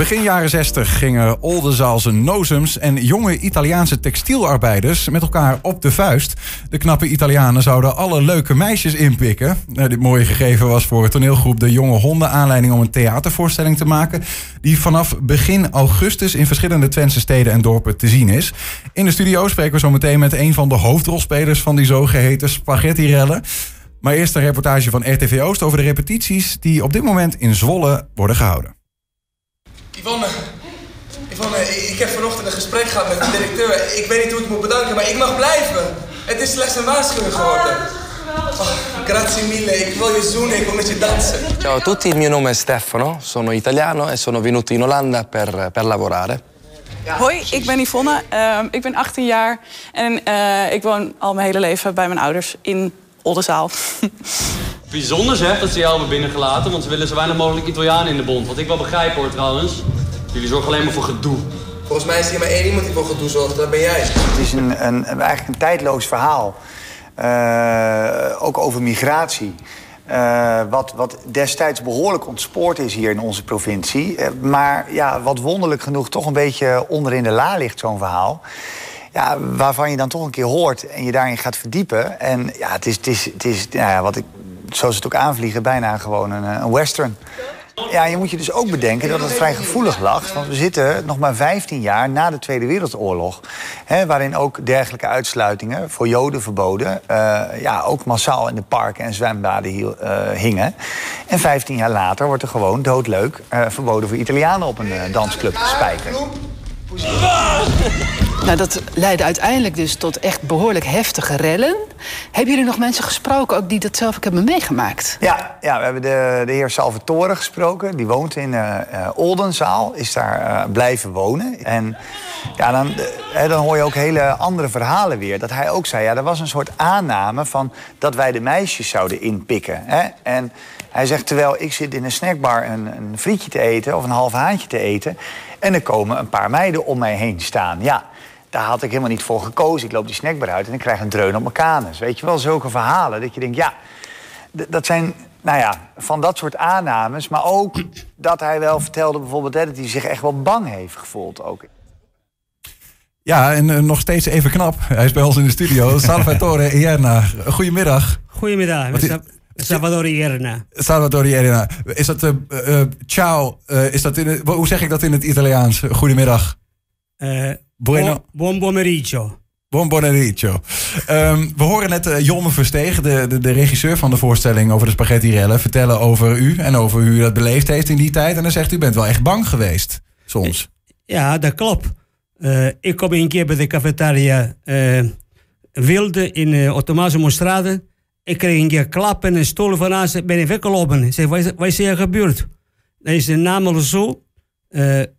Begin jaren 60 gingen Oldenzaalse nozems en jonge Italiaanse textielarbeiders met elkaar op de vuist. De knappe Italianen zouden alle leuke meisjes inpikken. Nou, dit mooie gegeven was voor toneelgroep De Jonge Honden aanleiding om een theatervoorstelling te maken. Die vanaf begin augustus in verschillende Twentse steden en dorpen te zien is. In de studio spreken we zo meteen met een van de hoofdrolspelers van die zogeheten spaghetti-rellen. Maar eerst een reportage van RTV Oost over de repetities die op dit moment in Zwolle worden gehouden. Yvonne, Yvonne, ik heb vanochtend een gesprek gehad met de directeur. Ik weet niet hoe ik moet bedanken, maar ik mag blijven. Het is slechts een waarschuwing geworden. Oh, grazie mille, ik wil je zoenen, ik wil met je dansen. Ciao a tutti, il mio nome è Stefano, sono italiano e sono venuto in Olanda per, per lavorare. Hoi, ik ben Yvonne, uh, ik ben 18 jaar en uh, ik woon al mijn hele leven bij mijn ouders in Oldenzaal. Bijzonder zeg dat ze jou hebben binnengelaten, want ze willen zo weinig mogelijk Italianen in de bond. Wat ik wel begrijp hoor trouwens. Jullie zorgen alleen maar voor gedoe. Volgens mij is er maar één iemand die voor gedoe zorgt, dat ben jij. Het is een, een, eigenlijk een tijdloos verhaal. Uh, ook over migratie. Uh, wat, wat destijds behoorlijk ontspoord is hier in onze provincie. Uh, maar ja, wat wonderlijk genoeg toch een beetje onder in de la ligt, zo'n verhaal. Ja, waarvan je dan toch een keer hoort en je daarin gaat verdiepen. En ja, het is, het is, het is nou ja, wat ik, zoals het ook aanvliegen, bijna gewoon een, een western. Ja, je moet je dus ook bedenken dat het vrij gevoelig lag. Want we zitten nog maar 15 jaar na de Tweede Wereldoorlog. Hè, waarin ook dergelijke uitsluitingen voor Joden verboden. Uh, ja, ook massaal in de parken en zwembaden uh, hingen. En 15 jaar later wordt er gewoon doodleuk verboden voor Italianen op een dansclub te spijken. Nou, dat leidde uiteindelijk dus tot echt behoorlijk heftige rellen. Hebben jullie nog mensen gesproken ook die dat zelf ook hebben meegemaakt? Ja, ja we hebben de, de heer Salvatore gesproken. Die woont in uh, Oldenzaal, is daar uh, blijven wonen. En ja, dan, dan hoor je ook hele andere verhalen weer. Dat hij ook zei, ja, er was een soort aanname van dat wij de meisjes zouden inpikken. Hè? En hij zegt, terwijl ik zit in een snackbar een, een frietje te eten... of een half haantje te eten... en er komen een paar meiden om mij heen staan. Ja, daar had ik helemaal niet voor gekozen. Ik loop die snackbar uit en ik krijg een dreun op mijn kanus. Weet je wel, zulke verhalen dat je denkt, ja, dat zijn, nou ja, van dat soort aannames. Maar ook dat hij wel vertelde bijvoorbeeld hè, dat hij zich echt wel bang heeft gevoeld ook. Ja, en uh, nog steeds even knap. Hij is bij ons in de studio. Salvatore Ierna. Goedemiddag. Goedemiddag. Salvatore Ierna. Salvatore Ierna. Is dat, uh, uh, ciao, is dat in het, hoe zeg ik dat in het Italiaans? Goedemiddag. Bueno. Buon pomeriggio. Buon pomeriggio. Um, we horen net uh, Jomme Versteeg, de, de, de, regisseur van de voorstelling over de spaghetti-rellen, vertellen over u en over hoe u dat beleefd heeft in die tijd. En dan zegt u, bent wel echt bang geweest, soms. Ja, dat klopt. Uh, ik kom een keer bij de cafetaria uh, Wilde in uh, Ottomaanse Mostrade. Ik kreeg een keer klappen en stoelen van naast, ben ik weggelopen. Ik zeg, wat is, wat is er gebeurd? Dat is namelijk zo.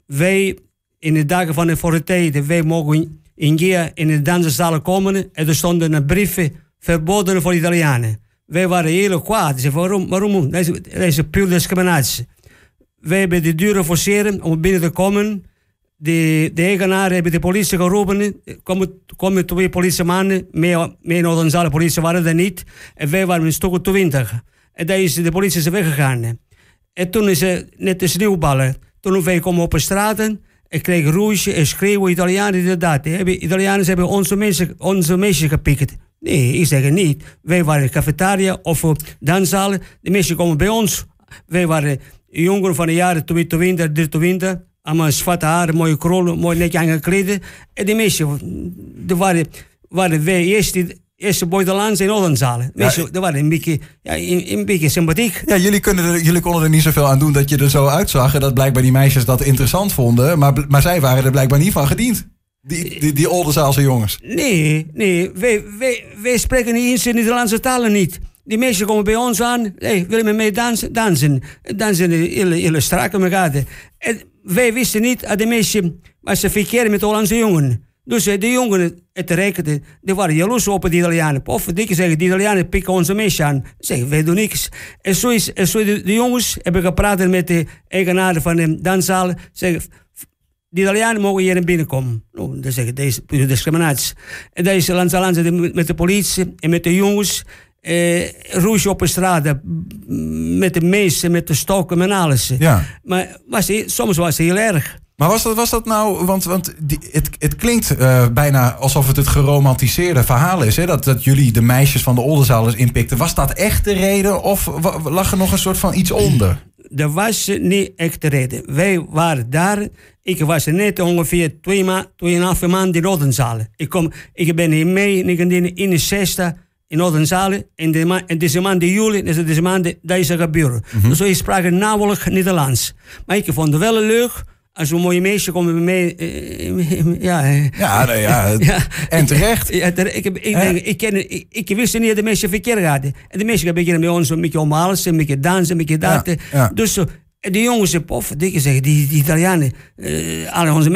wij in de dagen van de Forte, wij mogen in keer in de danszalen komen en er stonden een brief verboden voor Italianen. Wij waren heel kwaad. Ze waarom? waarom? Dat is, is puur discriminatie. Wij hebben de deuren forceren om binnen te komen. De, de eigenaar hebben de politie geroepen. Komen, komen twee politiemannen. Meer, meer dan politie waren er niet. En wij waren een stuk 20. En daar is de politie weggegaan. En toen is ze net de sneeuwballen. Toen wij komen op de straten. Ik kreeg roosje en schreeuwen Italianen inderdaad. Hebben, Italianen hebben onze mensen, onze mensen gepikt. Nee, ik zeg het niet. Wij waren cafetaria of danszalen. De mensen komen bij ons. Wij waren jongeren van de jaren 20, 23. Allemaal zwarte haren, mooie krullen, mooi netje aangekleed. En die mensen, die waren, waren wij eerst eerste buitenlandse in Ollenzalen. Ja, dat waren een beetje, ja, een, een, beetje sympathiek. Ja, jullie, kunnen er, jullie konden er niet zoveel aan doen dat je er zo uitzag. En dat blijkbaar die meisjes dat interessant vonden. Maar, maar zij waren er blijkbaar niet van gediend. Die, die, die Oldenzaalse jongens. Nee, nee. Wij, wij, wij spreken niet eens de Nederlandse talen niet. Die meisjes komen bij ons aan. Hey, willen we mee dansen? Dansen. Dansen hele, hele strak met elkaar. En wij wisten niet dat de meisjes... Maar ze verkeren met Hollandse jongen. Dus de jongen, het rekenen, die waren jaloers op de Italianen. Of dikke zeggen, de Italianen pikken onze meisje aan. Zeggen, wij doen niks. En zo is, en zo de, de jongens hebben gepraat met de eigenaren van de danszaal. Zeggen, de Italianen mogen hier binnenkomen. Nou, dan zeggen deze pure discriminatie. En daar is Lanzalanza met de politie en met de jongens. eh roes op de straat. eh, Met de meesten, met de stokken, met alles. Ja. Maar was, soms was het heel erg. Maar was dat, was dat nou, want, want die, het, het klinkt eh, bijna alsof het het geromantiseerde verhaal is. Hè? Dat, dat jullie de meisjes van de Oldenzaalers inpikten. Was dat echt de reden of lag er nog een soort van iets onder? Er was niet echt de reden. Wij waren daar. Ik was net ongeveer twee, ma tweeënhalve maanden in Oldenzalen. Ik, kom, ik ben hier mee in 1961 in Oldenzalen. En, de ma en deze maand juli, dus deze maand, dat is er gebeurd. Dus wij spraken nauwelijks Nederlands. Maar ik vond het wel leuk. Als een mooie meisje komen mee. eh, ja, eh, Ja, nou ja, en terecht. Ja, ik, heb, ik, denk, ik, ken, ik, ik wist niet dat de mensen verkeerd hadden. En de mensen beginnen bij ons een beetje omhalen, een beetje dansen, een beetje dat. Ja. Dus die jongens, pof, die zeggen, die, die Italianen, eh, alle onze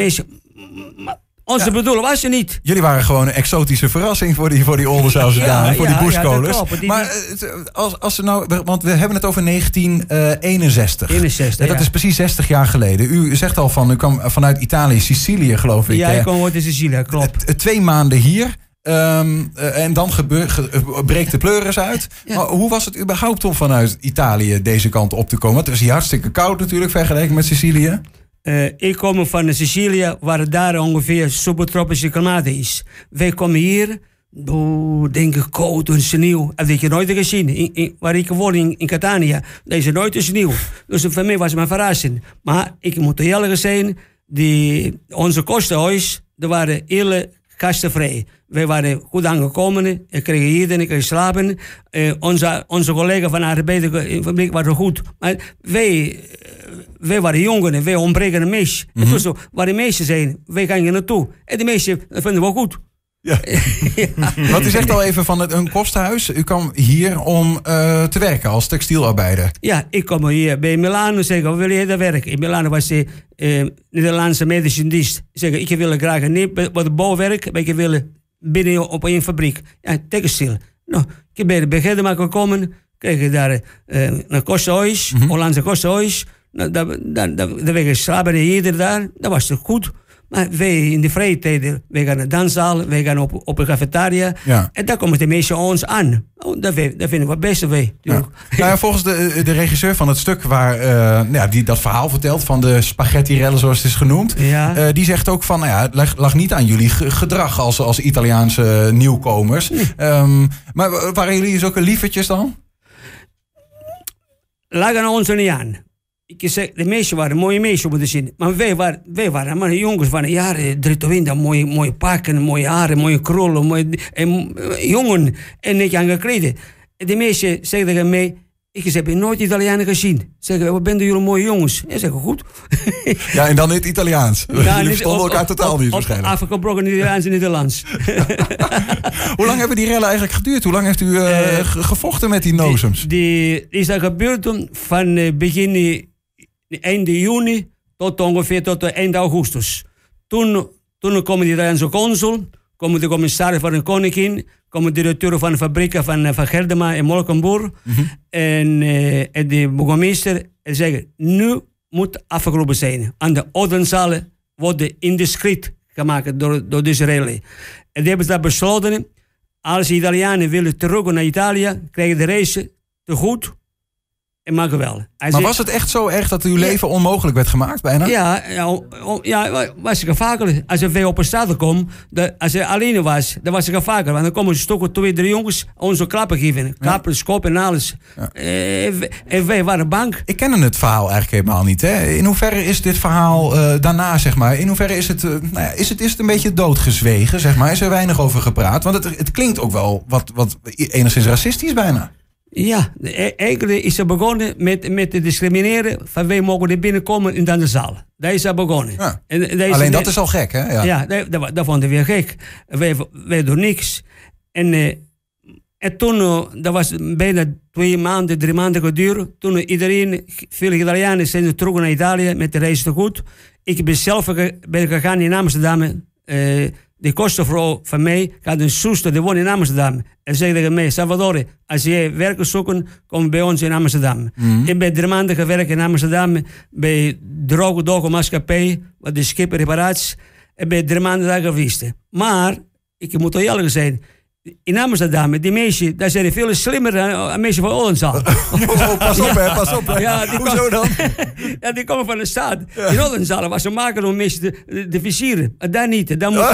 maar Onze bedoelen was ze niet. Jullie waren gewoon een exotische verrassing voor die, voor die Oldenzaalse Ja, dames, voor ja, die ja. Die- maar eh, als, als ze nou, want we hebben het over 1961. 61, Ja, dat ja. is precies 60 jaar geleden. U zegt al van, u kwam vanuit Italië, Sicilië geloof ik. Ja, ik kom uit de Sicilia, klopt. Eh, Twee maanden hier. ehm, eh, en dan gebeur, ge- eh, breekt de pleuris uit. Ja. Maar hoe was het überhaupt om vanuit Italië deze kant op te komen? Want het was hier hartstikke koud natuurlijk vergeleken met Sicilië. Eh, ik kom van Sicilië, waar daar ongeveer subtropische klimaat is. Wij komen hier, oh, denk ik, koud en sneeuw. Heb je nooit gezien. Waar ik woon, in, Catania, daar is nooit sneeuw. Dus voor mij was het een verrassing. Maar ik moet eerlijk zijn, die, onze kostenhuis, er waren hele gastenvrij. Wij waren goed aangekomen. Ik kreeg eten, ik kreeg slapen. Eh, onze, onze collega van de arbeiderfabriek waren goed. Maar wij, eh, wij waren jongeren, wij ontbreken een meisje. Mhm. Het was zo, waar de meisjes zijn, wij gaan hier naartoe. En de meisjes vinden we goed. Ja. Want u zegt al even van het, een kostenhuis. U kwam hier om eh, te werken als textielarbeider. Ja, ik kom hier bij Milano en zeg, we willen hier daar werken. In Milano was de eh, Nederlandse medische dienst. Zeg, ik wil graag een wat bouwwerk, maar ik wil binnen op een fabriek. Ja, textiel. Nou, ik ben bij Gedema gekomen, kreeg ik daar eh, een kostenhuis, Hollandse kostenhuis. Nou, dat, dat, dat, dat we slapen hier daar, dat was goed. Maar wij in de vrije tijden, wij gaan naar de danszaal, wij gaan op, op een cafetaria. Ja. En daar komen de meesten ons aan. Oh, dat, vinden we het beste wij. Ja. Nou ja, volgens de, de regisseur van het stuk waar eh, nou ja, die dat verhaal vertelt van de spaghetti rellen zoals het is genoemd. Eh, die zegt ook van, nou ja, het lag, lag niet aan jullie ge- gedrag als, als Italiaanse nieuwkomers. Ehm, maar wa- waren jullie zulke lievertjes dan? lagen ons er niet aan. Ik zeg, de meisjes waren mooie meisjes om te zien. Maar wij waren, wij waren maar jongens van de jaren 23. Mooie, mooie pakken, mooie haren, mooie krullen. Mooie, en, eh, jongen. En aangekleden. En de meisjes zeggen tegen mij... Ik heb nooit Italianen gezien? Zeggen, wat ben jullie mooie jongens? En zeggen, goed. Ja, en dan in het Italiaans. Ja, jullie niet- verstonden op- elkaar op- totaal op- niet op- waarschijnlijk. Afgebroken Nederlands en Nederlands. Hoe lang hebben die rellen eigenlijk geduurd? Hoe lang heeft u eh, Eh, ge- gevochten met die nozems? Die is dat gebeurd toen van begin einde juni tot ongeveer tot eind augustus. Toen, toen komen de Italiaanse consul, komen de commissaris van de koningin, komen de directeur van de fabrieken van, eh, van Gerdema en Molkenburg en, eh, en de burgemeester en zeggen, nu moet afgelopen zijn. Aan de Odenzalen worden indiscreet gemaakt door, door deze rally. En die hebben dat besloten. Als de Italianen willen terug naar Italië, krijgen de reizen te goed Maar je- was het echt zo erg dat uw leven onmogelijk werd gemaakt bijna? ja, ja, ja, was gevaarlijk. Als je weer op een stad komt, de- als je alleen was, dan was het gevaarlijk. Want dan komen ze stokken twee, drie jongens ons zo klappen geven. Klappen, schop en alles. Eh, en wij- en wij waren bang. Ik ken het verhaal eigenlijk helemaal niet. Hè? In hoeverre is dit verhaal eh, daarna, zeg maar, in hoeverre is het, eh, nou ja, is het, is het een beetje doodgezwegen, zeg maar? Is er weinig over gepraat? Want het, het klinkt ook wel wat, wat enigszins racistisch bijna. Ja, e- eigenlijk is het begonnen met, met te discrimineren van wij mogen er binnenkomen in de zaal. Daar is het begonnen. Ja. En, Alleen dat is al gek, hè? Ja. Ja, dat, dat, dat vonden we gek. Wij, wij doen niks. En, eh, en toen, eh, dat was bijna twee maanden, drie maanden geduurd. Toen iedereen, veel Italianen zijn terug naar Italië met de reis te goed. Ik ben zelf ben gegaan in Amsterdam. eh, de kostenvrouw van mij had een zuster, die woont in Amsterdam. En zei tegen mij, Salvatore, als jij werk zoeken, kom bij ons in Amsterdam. Ik ben drie maanden gewerkt in Amsterdam bij Droge Dogo Maatschappij, wat de schip reparaties. En ben drie maanden daar geweest. Maar, ik moet eerlijk zijn, in Amsterdam, die mensen, daar zijn veel slimmer dan dan mensen van Oldenzaal. Oh, pas op, hè, pas op. hè. Ja, die Hoezo kom- dan? ja, die komen van de stad. In Oldenzaal was ze maken om mensen te, te versieren. Maar daar niet. Dan moet,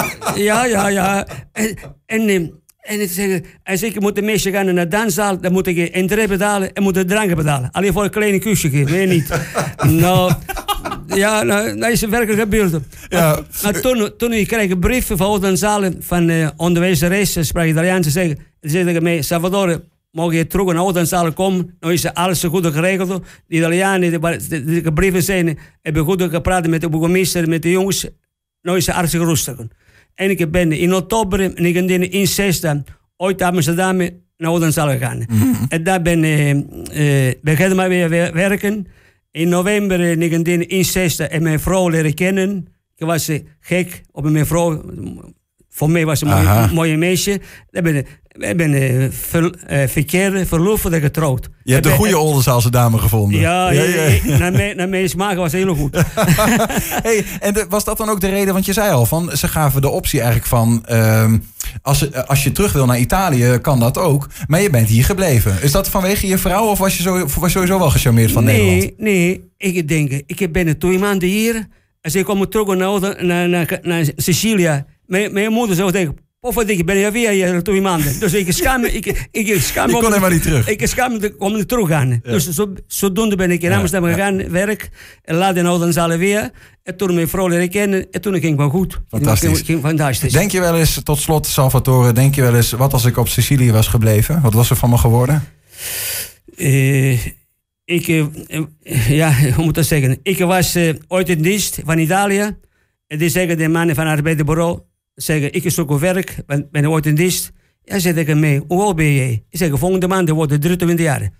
ja, ja, ja. En, en, eh, en het zeggen, als ik moet de mensen gaan naar de danszaal, dan moet ik entree betalen en moet de drank betalen. Alleen voor een kleine kusje, meer niet. nou, ja, nou, dat is werkelijk gebeurd. Ja. Maar toen, toen ik kreeg een brief van Oldenzaal van uh, onderwijzeres, ze sprak Italiaans, ze zei tegen mij, Salvatore, mogen je terug naar Oldenzaal komen? Nou is alles goed geregeld. De Italianen, de, de, de brieven zijn, hebben goed gepraat met de burgemeester, met de jongens. Nou is hartstikke rustig. En ik ben in oktober en ik ben in zesde ooit Amsterdam naar Oldenzaal gegaan. En daar ben ik uh, maar weer werken. In november en ik ben in zesde en mijn vrouw leren kennen. Ik was uh, gek op mijn vrouw. Voor mij was ze een mooie, mooie meisje. Ik ben, ik ben uh, ver, uh, verkeerd, verloofd en getrouwd. Je hebt een goede Oldenzaalse dame gevonden. Ja, ja, ja. ja. naar, mijn, naar mijn smaak was het heel goed. hey, en de, was dat dan ook de reden? Want je zei al, van, ze gaven de optie eigenlijk van... Uh, als, als je terug wil naar Italië, kan dat ook. Maar je bent hier gebleven. Is dat vanwege je vrouw of was je, zo, was sowieso wel gecharmeerd van nee, Nederland? Nee, ik denk, ik ben twee maanden hier. Als ik kom terug naar, naar, naar, naar Sicilië... Mijn, mijn moeder zou denken, Pofferdik, ben je weer hier twee maanden. Dus ik schaam me. Ik, ik, ik schaam je kon helemaal niet terug. Ik schaam me om er terug gaan. Ja. Dus zo, zodoende ben ik in Amsterdam ja, gegaan, werk. En laat in Oudenzalen weer. En toen mijn vrouw leren kennen. En toen ging het wel goed. Fantastisch. Ging, ging fantastisch. Denk je wel eens, tot slot Salvatore, denk je wel eens... wat als ik op Sicilië was gebleven? Wat was er van me geworden? Uh, ik, uh, ja, hoe moet dat zeggen? Ik was uh, ooit in dienst van Italië. En die zeggen de mannen van het arbeidsbureau zeggen, ik zoek werk, ben, ben ooit in dienst. Ja, zeg ik mee, hoe oud ben jij? Ik zeg, volgende maand wordt 23 jaar. Ik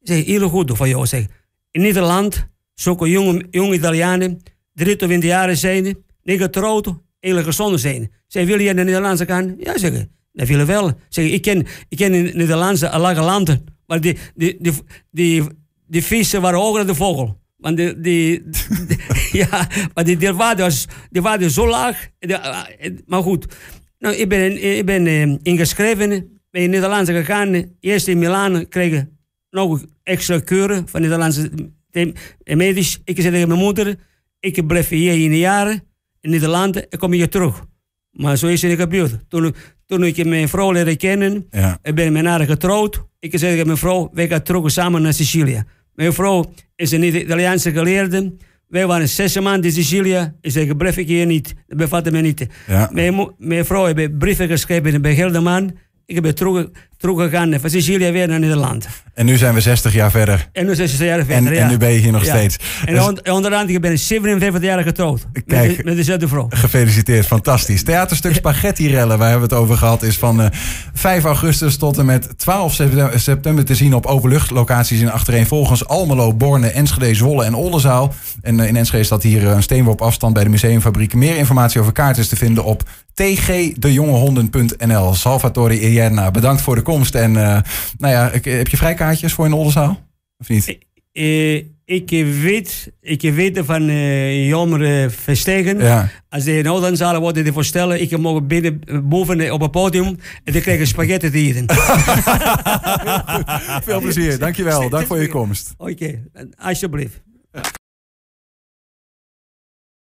zeg, heel goed van jou. Zeg, in Nederland zoeken jonge, jonge Italianen, 23 jaar zijn, niet getrouwd, heel gezond zijn. Zeg, wil je naar Nederlandse gaan? Ja, zeg dat willen wel. Zeg, ik ken, ik ken in Nederlandse lage landen, maar die, die, die, die, die vissen waren hoger dan de vogel. Want die, die, die ja, maar die, die, waarde was, die waarde zo laag. maar goed, nou, ik ben, ik ben uh, ingeschreven bij een Nederlandse gegaan. Eerst in Milaan kreeg ik nog extra keuren van Nederlandse medisch. Ik zei tegen mijn moeder, ik blijf hier in de jaren in Nederland en kom hier terug. Maar zo is het niet gebeurd. Toen, toen ik mijn vrouw leerde kennen, ja. ik ben met haar getrouwd. Ik zei tegen mijn vrouw, wij gaan terug samen naar Sicilië. Mijn vrouw is een Italiaanse geleerde. Wij waren zes maanden in Sicilië. Ik zeg, blijf ik hier niet. Dat bevatte me niet. Ja. Mijn, mijn vrouw heeft brieven geschreven bij Gelderman. Ik ben terug, teruggegaan van Sicilië weer naar Nederland. En nu zijn we 60 jaar verder. En nu 60 jaar verder, en, ja. en nu ben je hier nog ja. steeds. En dus, on, onderaan, ik ben 57 jaar getrouwd. Kijk, met, met dezelfde vrouw. Gefeliciteerd, fantastisch. Theaterstuk Spaghetti Rellen, waar hebben we het over gehad, is van uh, 5 augustus tot en met 12 september te zien op openluchtlocaties in achtereenvolgens Almelo, Borne, Enschede, Zwolle en Oldenzaal. En uh, in Enschede staat hier een steenworp afstand bij de museumfabriek. Meer informatie over kaarten is te vinden op tgdejongehonden.nl. Salvatore Ierna, bedankt voor de komst. En uh, nou ja, heb je vrijkaartjes voor in Oldenzaal? Of niet? Uh, ik weet, ik weet van uh, Jammer Verstegen. Ja. Als de in Oldenzaal worden die voorstellen, ik mag binnen, boven op het podium en dan krijg ik spaghetti te eten. Veel plezier, dankjewel. Dank voor je komst. Oké, okay. alsjeblieft.